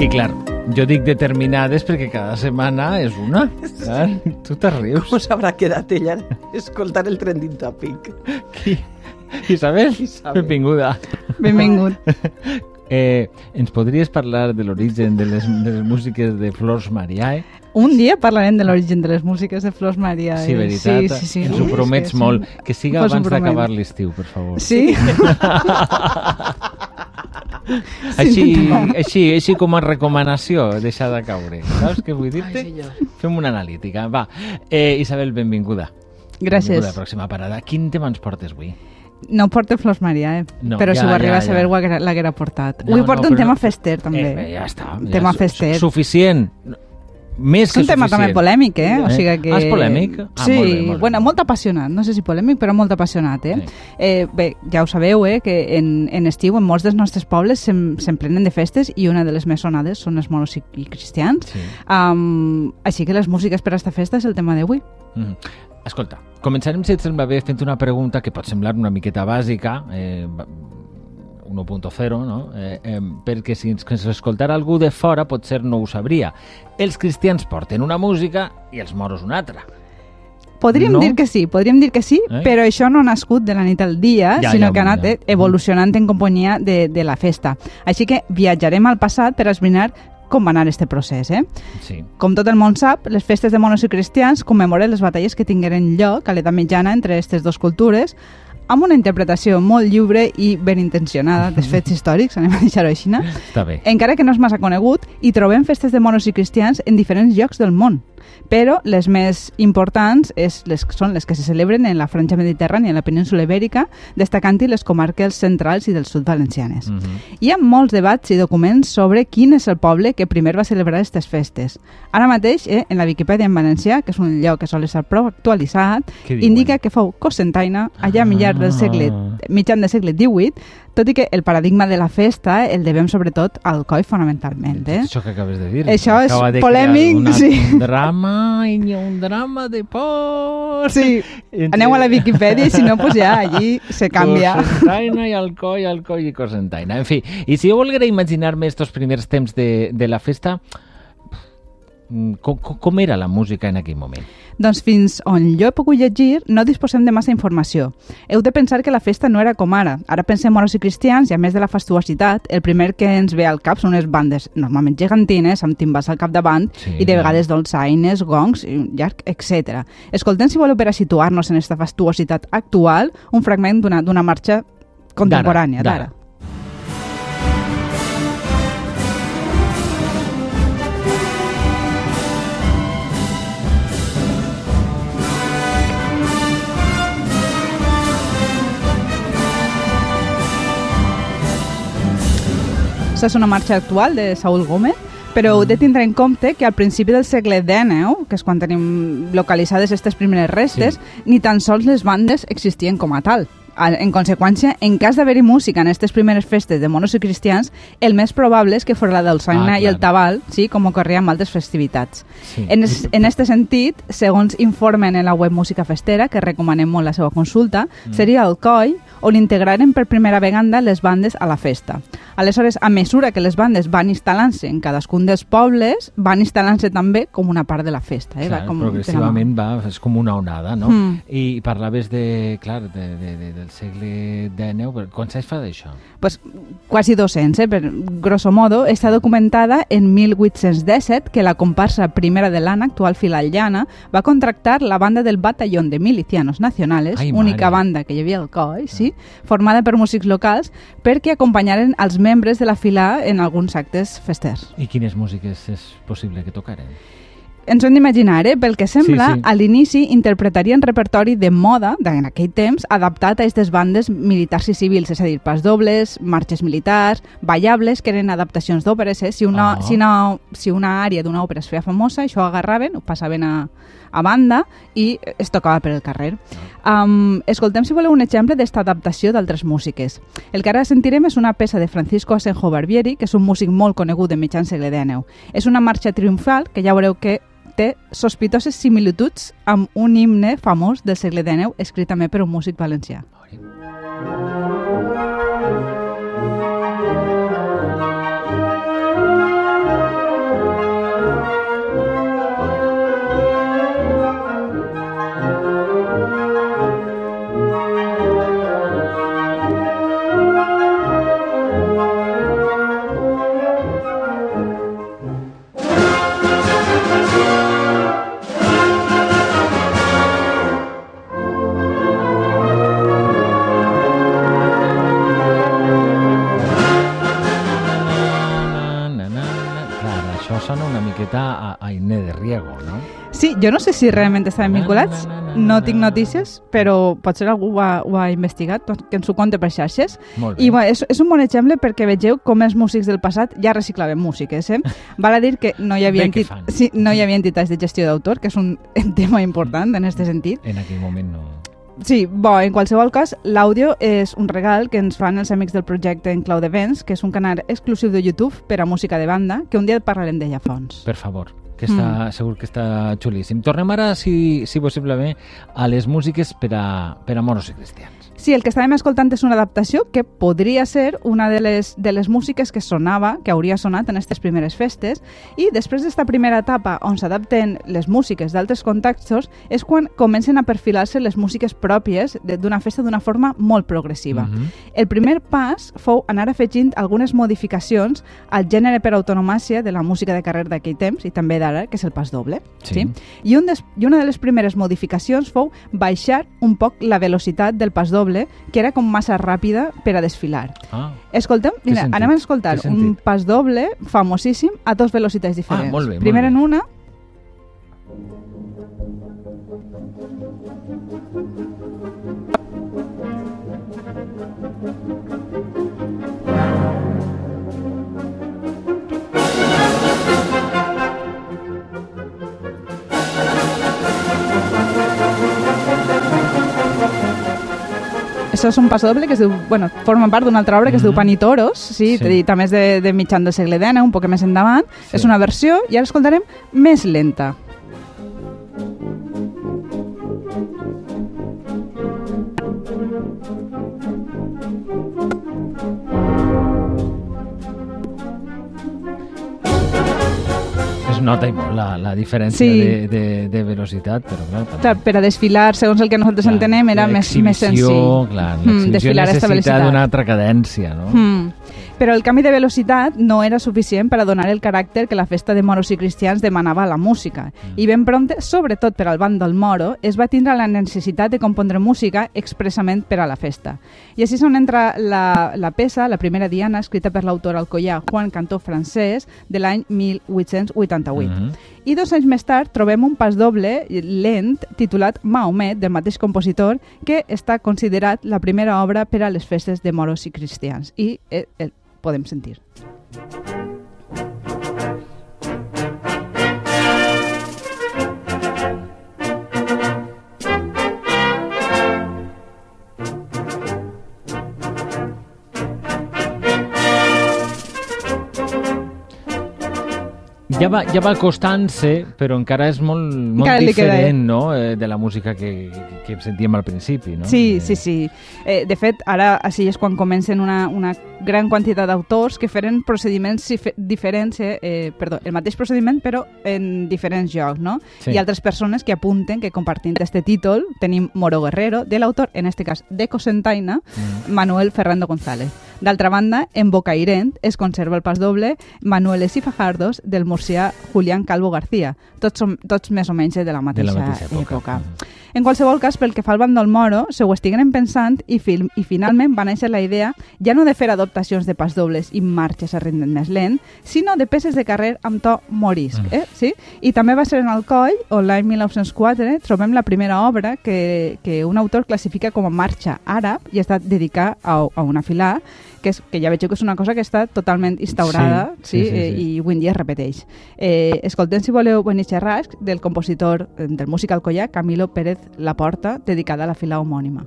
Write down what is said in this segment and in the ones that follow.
I clar, jo dic determinades perquè cada setmana és una. Clar, tu te rius. Com s'haurà quedat ella escoltant el trending topic? Qui? Isabel, Isabel. benvinguda. Benvingut. Eh, ens podries parlar de l'origen de, les, de les músiques de Flors Mariae? Un dia parlarem de l'origen de les músiques de Flors Maria. Sí, eh? veritat. Sí, sí, sí. Ens ho promets Sí, sí. molt. Que siga ho abans d'acabar l'estiu, per favor. Sí? Així, així, així com a recomanació, deixar de caure. Saps què vull dir-te? Fem una analítica. Va, eh, Isabel, benvinguda. Gràcies. Benvinguda a la pròxima parada. Quin tema ens portes avui? No porta Flors Maria, eh? No, però ja, si ho arriba ja, a saber ja. l'haguera portat. No, Avui porta no, un tema no- fester, també. Eh, ja està. Ja Tema su- fester. Suficient. Més És que un tema suficient. també polèmic, eh? O Eh? sigui que... Ah, és polèmic? Ah, sí, molt bé, molt bé. bueno, molt apassionat. No sé si polèmic, però molt apassionat, eh? Sí. eh bé, ja ho sabeu, eh? Que en, en estiu en molts dels nostres pobles se'n se de festes i una de les més sonades són els moros i, i cristians. Sí. Um, així que les músiques per a esta festa és el tema d'avui. Mm. Escolta, començarem, si et sembla bé, fent una pregunta que pot semblar una miqueta bàsica, eh, 1.0, no? Eh, eh, perquè si ens, escoltara algú de fora potser no ho sabria. Els cristians porten una música i els moros una altra. Podríem No? dir que sí, podríem dir que sí, Eh? però això no ha nascut de la nit al dia, Ja, sinó ja, que ha anat ja. evolucionant en companyia de, de la festa. Així que viatjarem al passat per esbrinar com va anar este procés. Eh? Sí. Com tot el món sap, les festes de monos i cristians commemoren les batalles que tingueren lloc a l'edat mitjana entre aquestes dues cultures, amb una interpretació molt lliure i ben intencionada dels fets històrics, anem a deixar-ho així. Encara que no és massa conegut, hi trobem festes de monos i cristians en diferents llocs del món. Però les més importants és les, són les que se celebren en la franja mediterrània, en la península ibèrica, destacant-hi les comarques centrals i del sud valencianes. Mm -hmm. Hi ha molts debats i documents sobre quin és el poble que primer va celebrar aquestes festes. Ara mateix, eh, en la Viquipèdia en valencià, que és un lloc que sol estar prou actualitzat, indica que fou Cocentaina, allà a mitjà del segle. Mitjan del segle XVIII, tot i que el paradigma de la festa el devem sobretot al coi fonamentalment. Eh? Això que acabes de dir. Això és Acaba de polèmic, una, sí. Un drama, i hi ha un drama de por. Sí, Entre- aneu a la Viquipèdia i si no, pues ja allí se canvia. Cosentaina i Alcoi, Alcoi i Cosentaina. En fi, i si jo volguera imaginar-me estos primers temps de, de la festa, com, com- com era la música en aquell moment? Doncs fins on jo he pogut llegir no disposem de massa informació. Heu de pensar que la festa no era com ara. Ara pensem moros i cristians i a més de la fastuositat, el primer que ens ve al cap són unes bandes normalment gegantines, amb timbals al capdavant Sí, i de vegades dolçaines, gongs, llarg, etc. Escoltem, si voleu, per a situar-nos en aquesta fastuositat actual, un fragment d'una marxa contemporània, D'ara, Aquesta és una marxa actual de Saúl Gómez, però heu de tindre en compte que al principi del segle XIX, que és quan tenim localitzades aquestes primeres restes, sí. ni tan sols les bandes existien com a tal. En conseqüència, en cas d'haver-hi música en aquestes primeres festes de monos i cristians, el més probable és que fos la dolçaina Ah, i el tabal, sí, com ocorria amb altres festivitats. Sí. En, es, en este sentit, segons informen en la web Música Festera, que recomanem molt la seva consulta, Mm. seria el coll on integraren per primera vegada les bandes a la festa. Aleshores, a mesura que les bandes van instal·lant-se en cadascun dels pobles, van instal·lant-se també com una part de la festa. Eh? Clar, va com progressivament va, és com una onada, no? Mm. I parlaves de, clar, de, de, de, del segle XIX, quants anys fa d'això? pues, quasi 200, eh? per grosso modo, està documentada en 1817 que la comparsa primera de l'Anna, actual Filal Llana, va contractar la banda del Batallón de Milicianos Nacionales, Ai, única mare. banda que hi havia al coll, sí, formada per músics locals, perquè acompanyaren els membres de la fila en alguns actes festers. I quines músiques és possible que tocaren? Ens ho hem d'imaginar, eh? Pel que sembla, Sí, sí. a l'inici interpretarien repertori de moda, en aquell temps, adaptat a aquestes bandes militars i civils, és a dir, pas dobles, marxes militars, ballables, que eren adaptacions d'òperes, eh? Si una, Ah. si una, si una àrea d'una òpera es feia famosa, això ho agarraven, ho passaven a, a banda i es tocava per el carrer. Um, escoltem, si voleu, un exemple d'esta adaptació d'altres músiques. El que ara sentirem és una peça de Francisco Asenjo Barbieri, que és un músic molt conegut de mitjan segle XIX. És una marxa triomfal que ja veureu que té sospitoses similituds amb un himne famós del segle XIX escrit també per un músic valencià. Sí, jo no sé si realment estaven vinculats, no tinc notícies, però potser algú ho ha, ho ha investigat, que ens ho conta per xarxes. I bueno, és, és un bon exemple perquè vegeu com els músics del passat ja reciclaven músiques. Eh? Val a dir que no hi havia, enti- sí, no hi havia entitats de gestió d'autor, que és un tema important en aquest sentit. En aquell moment no... Sí, bo, en qualsevol cas, l'àudio és un regal que ens fan els amics del projecte en Clau Events, que és un canal exclusiu de YouTube per a música de banda, que un dia parlarem d'ella a fons. Per favor, que està, segur que està xulíssim. Tornem ara, si, si possible bé, a les músiques per a, per a moros i cristians. Sí, el que estàvem escoltant és una adaptació que podria ser una de les, de les músiques que sonava, que hauria sonat en aquestes primeres festes, i després d'esta primera etapa on s'adapten les músiques d'altres contextos és quan comencen a perfilar-se les músiques pròpies d'una festa d'una forma molt progressiva. Mhm. El primer pas fou anar afegint algunes modificacions al gènere per autonomàcia de la música de carrer d'aquell temps i també d'ara, que és el pas doble. Sí. I, un des, I una de les primeres modificacions fou baixar un poc la velocitat del pas doble, que era com massa ràpida per a desfilar. Ah, Escoltem, mira, anem a escoltar un pas doble famosíssim a dos velocitats diferents. molt bé, molt Primer bé. en una Això és un pas doble que es diu, bueno, forma part d'una altra obra que es diu Mhm. Panitoros, sí, Sí. sí. també és de, de mitjan del segle XIX, un poc més endavant. Sí. És una versió i ara escoltarem més lenta. Nota i molt la, la diferència Sí. de, de, de velocitat, però clar, també... Clar, per a desfilar, segons el que nosaltres Clar, entenem, era més, més senzill. Clar, Mm, l'exhibició esta necessita d'una altra cadència, no? Mm. Però el canvi de velocitat no era suficient per a donar el caràcter que la festa de moros i cristians demanava a la música. I ben prompte, sobretot per al band del moro, es va tindre la necessitat de compondre música expressament per a la festa. I així és on entra la, la peça, la primera diana, escrita per l'autor alcoià Juan Cantó francès, de l'any 1888. Mhm. I dos anys més tard trobem un pas doble lent titulat Mahomet, del mateix compositor, que està considerat la primera obra per a les festes de moros i cristians. I eh, el podem sentir. Ja va, ja va acostant-se, però encara és molt, molt Encara queda, diferent no? eh, de la música que, que sentíem al principi. No? Sí, Eh, sí, sí. Eh, de fet, ara així és quan comencen una, una gran quantitat d'autors que feren procediments diferents, eh, eh, perdó, el mateix procediment però en diferents jocs, no? Sí. I altres persones que apunten que compartint este títol tenim Moro Guerrero, de l'autor, en este cas, de Cosentaina, Mm. Manuel Ferrando González. D'altra banda, en Bocairent es conserva el pas doble Manueles i Fajardos del murcià Julián Calvo García, tots, som, tots més o menys de la de mateixa, la mateixa època. època. Mhm. En qualsevol cas, pel que fa al bàndol moro, se ho estigueren pensant i, film, i finalment va néixer la idea ja no de fer adaptacions de pas dobles i marxes a ritme més lent, sinó de peces de carrer amb to morisc. Mm. Eh? Sí? I també va ser en Alcoll, on l'any 1904 trobem la primera obra que, que un autor classifica com a marxa àrab i està dedicada a, a una filà que, és, que ja veieu que és una cosa que està totalment instaurada Sí, sí, sí, sí, eh, sí. i avui en dia es repeteix. Eh, escoltem, si voleu, Bonicherrasc, del compositor eh, del músic alcoià Camilo Pérez Laporta, dedicada a la fila homònima.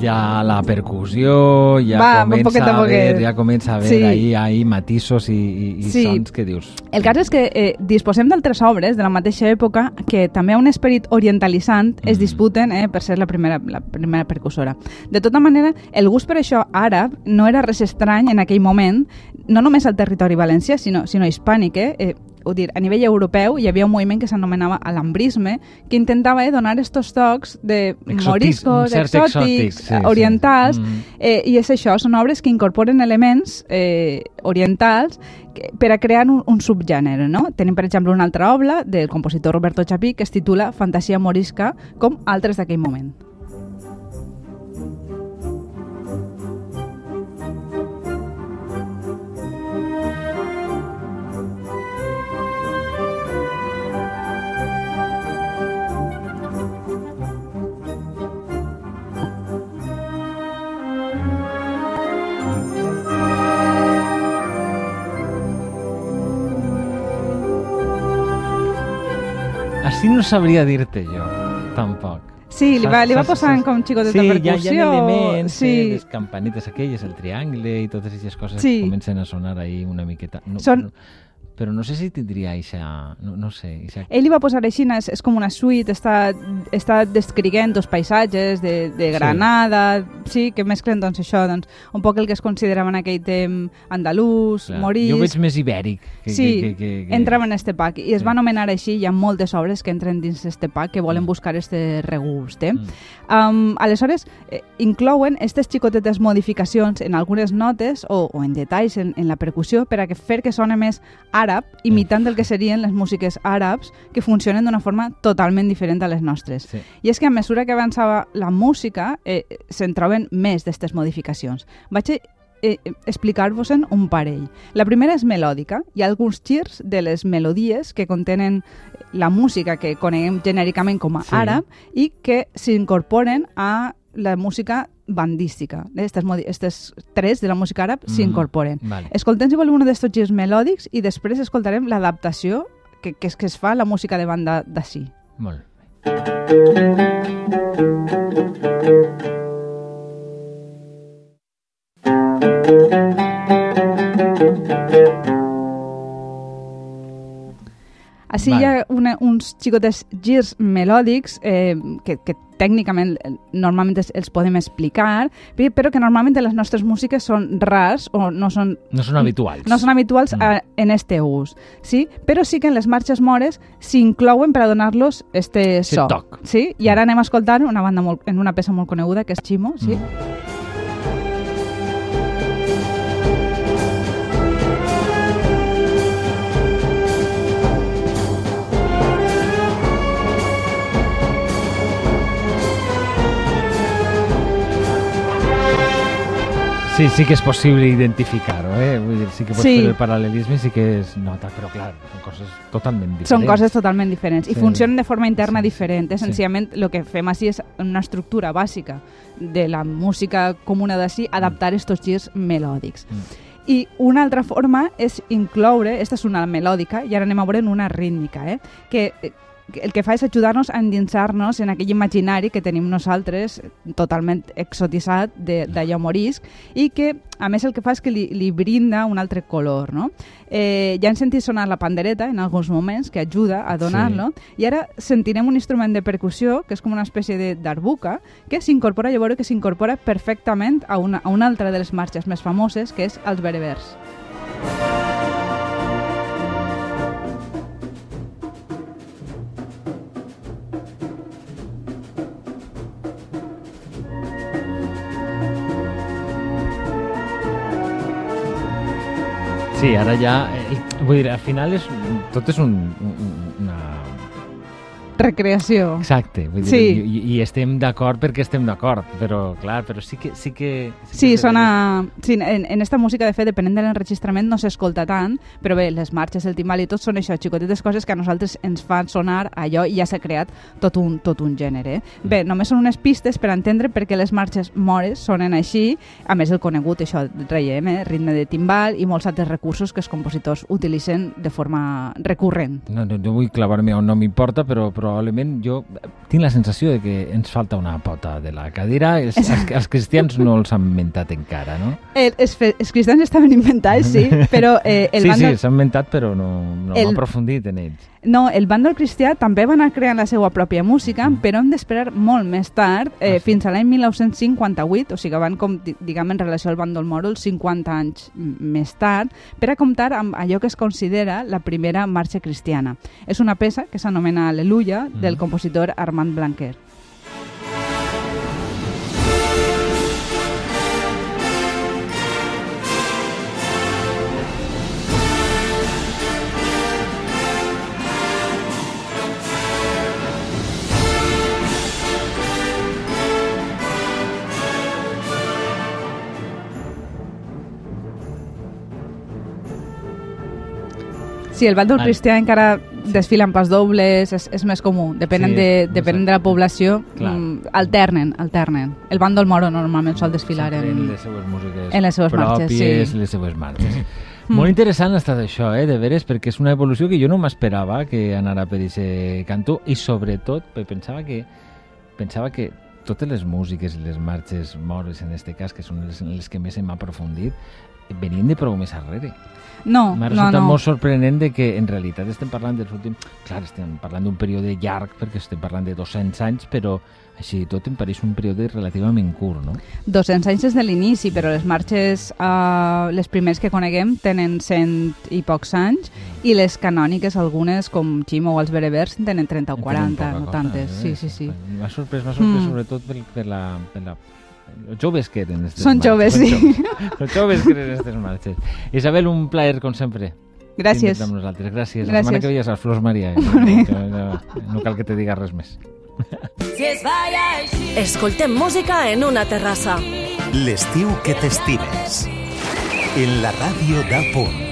Ja la percussió, ja Va, comença a haver, poquet. ja comença a haver Sí. ahí, ahí matisos i, i, i Sí. sons que dius... El cas és que eh, disposem d'altres obres de la mateixa època que també a un esperit orientalitzant es Mm. disputen eh, per ser la primera, la primera percussora. De tota manera, el gust per això àrab no era res estrany en aquell moment, no només al territori valencià, sinó, sinó hispànic. Eh? Eh, vull dir, a nivell europeu hi havia un moviment que s'anomenava alambrisme, que intentava eh, donar estos tocs de Exotis- moriscos, exòtics, exòtic, sí, sí. orientals, Mm. Eh, I és això, són obres que incorporen elements eh, orientals que, per a crear un, un subgènere. No? Tenim, per exemple, una altra obra del compositor Roberto Chapí que es titula Fantasia morisca, com altres d'aquell moment. Així no sabria dir-te jo, tampoc. Sí, li va, li va posant com xicotes sí, de hi ha, percussió. hi ha elements, sí. eh, les campanites aquelles, el triangle i totes aquestes coses Sí. comencen a sonar ahí una miqueta. No, Són- però, però no sé si tindria eixa... No, no sé, eixa... Ell li va posar així, és, és com una suite, està, està descriguent els paisatges de, de Granada, sí. que mesclen doncs, això, doncs, un poc el que es considerava en aquell temps andalús, Clar. morisc... Jo veig més ibèric. Que, sí, que, que, que, que... entrava en este pack i es Sí. va anomenar així, hi ha moltes obres que entren dins este pack que volen Mm. buscar este regust. Eh? Mm. Um, aleshores, eh, inclouen aquestes xicotetes modificacions en algunes notes o, o en detalls en, en la percussió per a que fer que sone més àrab, imitant el que serien les músiques àrabs que funcionen d'una forma totalment diferent a les nostres. Sí. I és que a mesura que avançava la música eh, se'n troben més d'aquestes modificacions. Vaig eh, eh, explicar-vos-en un parell. La primera és melòdica. Hi ha alguns girs de les melodies que contenen la música que coneguem genèricament com a Sí. àrab i que s'incorporen a la música bandística. Estes, modi- estes tres de la música àrab Mhm. s'incorporen. Vale. Escoltem, si voleu, un d'estos girs melòdics i després escoltarem l'adaptació que, que, es, que es fa la música de banda d'ací. Molt bé. Així Vale. hi ha una, uns xicotes girs melòdics eh, que, que tècnicament eh, normalment es, els podem explicar, pe- però que normalment en les nostres músiques són rars o no són No són habituals. no són habituals Mm. a, en este ús, sí? però sí que en les marxes mores s'inclouen per a donar-los este Este so. toc. Sí? I ara anem a escoltar una banda molt, en una peça molt coneguda que és Chimo, sí? Mm. Sí, sí que és possible identificar-ho, eh? Vull dir, sí que pots Sí. fer el paral·lelisme i sí que es nota, però clar, són coses totalment diferents. Són coses totalment diferents i Sí. funcionen de forma interna Sí. diferent. Eh? Sí. El que fem així és una estructura bàsica de la música comuna d'ací, adaptar estos girs melòdics. Mm. I una altra forma és incloure, esta és una melòdica, i ara anem a veure en una rítmica, eh? que eh, que el que fa és ajudar-nos a endinsar-nos en aquell imaginari que tenim nosaltres totalment exotitzat de- d'allò morisc i que a més el que fa és que li, li brinda un altre color no? eh, ja hem sentit sonar la pandereta en alguns moments que ajuda a donar-lo i ara sentirem un instrument de percussió que és com una espècie de darbuca que s'incorpora, llavors que s'incorpora perfectament a una, a una altra de les marxes més famoses que és els berebers Sí, ara ja... Eh, vull dir, al final és, tot és un, un, una... recreació Exacte, vull dir, Sí. i, i estem d'acord perquè estem d'acord, però clar, però sí que... Sí, que, Sí, que sona... Sí, en, en esta música, de fet, depenent de l'enregistrament, no s'escolta tant, però bé, les marxes, el timbal i tot són això, xicotetes coses que a nosaltres ens fan sonar allò i ja s'ha creat tot un, tot un gènere. Bé, només són unes pistes per entendre per què les marxes mores sonen així, a més el conegut, això, reiem, eh? ritme de timbal i molts altres recursos que els compositors utilitzen de forma recurrent. No, no, no vull clavar-me on no m'importa, però, però probablement jo tinc la sensació de que ens falta una pota de la cadira. Els, els, els cristians no els han inventat encara, no? El, els, els cristians estaven inventats, sí, però eh, el sí, bàndol... sí, s'han inventat, però no, no El- hem aprofundit en ells. No, el bàndol cristià també va anar creant la seva pròpia música, però hem d'esperar molt més tard, eh, Mm. Ah, sí? fins a l'any 1958, o sigui, van, com, di- diguem, en relació al bàndol moro, els 50 anys més tard, per a comptar amb allò que es considera la primera marxa cristiana. És una peça que s'anomena Aleluia, Mm. del compositor Armand Blanquer. Sí, el bàndol Ah. cristià encara desfila en pas dobles, és, és més comú, depenent, Sí, de, sé. de la població, Clar. mm, alternen, alternen. El bàndol moro normalment sol desfilar Sempre en... en les seues músiques en les seues marxes, pròpies, sí. les seues marxes. Molt interessant ha estat això, eh, de veres, perquè és una evolució que jo no m'esperava que anara per aquest cantó i sobretot pe- pensava que pensava que totes les músiques i les marxes mores en este cas, que són les, les que més hem aprofundit, venien de prou més arrere. No, M'ha no, resultat no. molt sorprenent de que en realitat estem parlant dels últims... Clar, estem parlant d'un període llarg perquè estem parlant de 200 anys, però així tot em pareix un període relativament curt, no? 200 anys des de l'inici, però les marxes, uh, les primers que coneguem, tenen 100 i pocs anys, i les canòniques, algunes, com Ximo o els Berebers, tenen 30 o 40, Tenen no tantes. cosa, Sí, eh? sí, sí. M'ha sorprès, m'ha sorprès Mm. sobretot per, per la... Per la joves que eren estes Són joves, Són sí. joves. Els joves que eren estes marxes. Isabel, un plaer, com sempre. Gràcies. Amb nosaltres. Gràcies. La Gràcies. setmana que ve ja saps, Flors Maria. Eh? No, cal que te diga res més. Escoltem música en una terrassa. L'estiu que t'estimes. En la ràdio d'A Punt.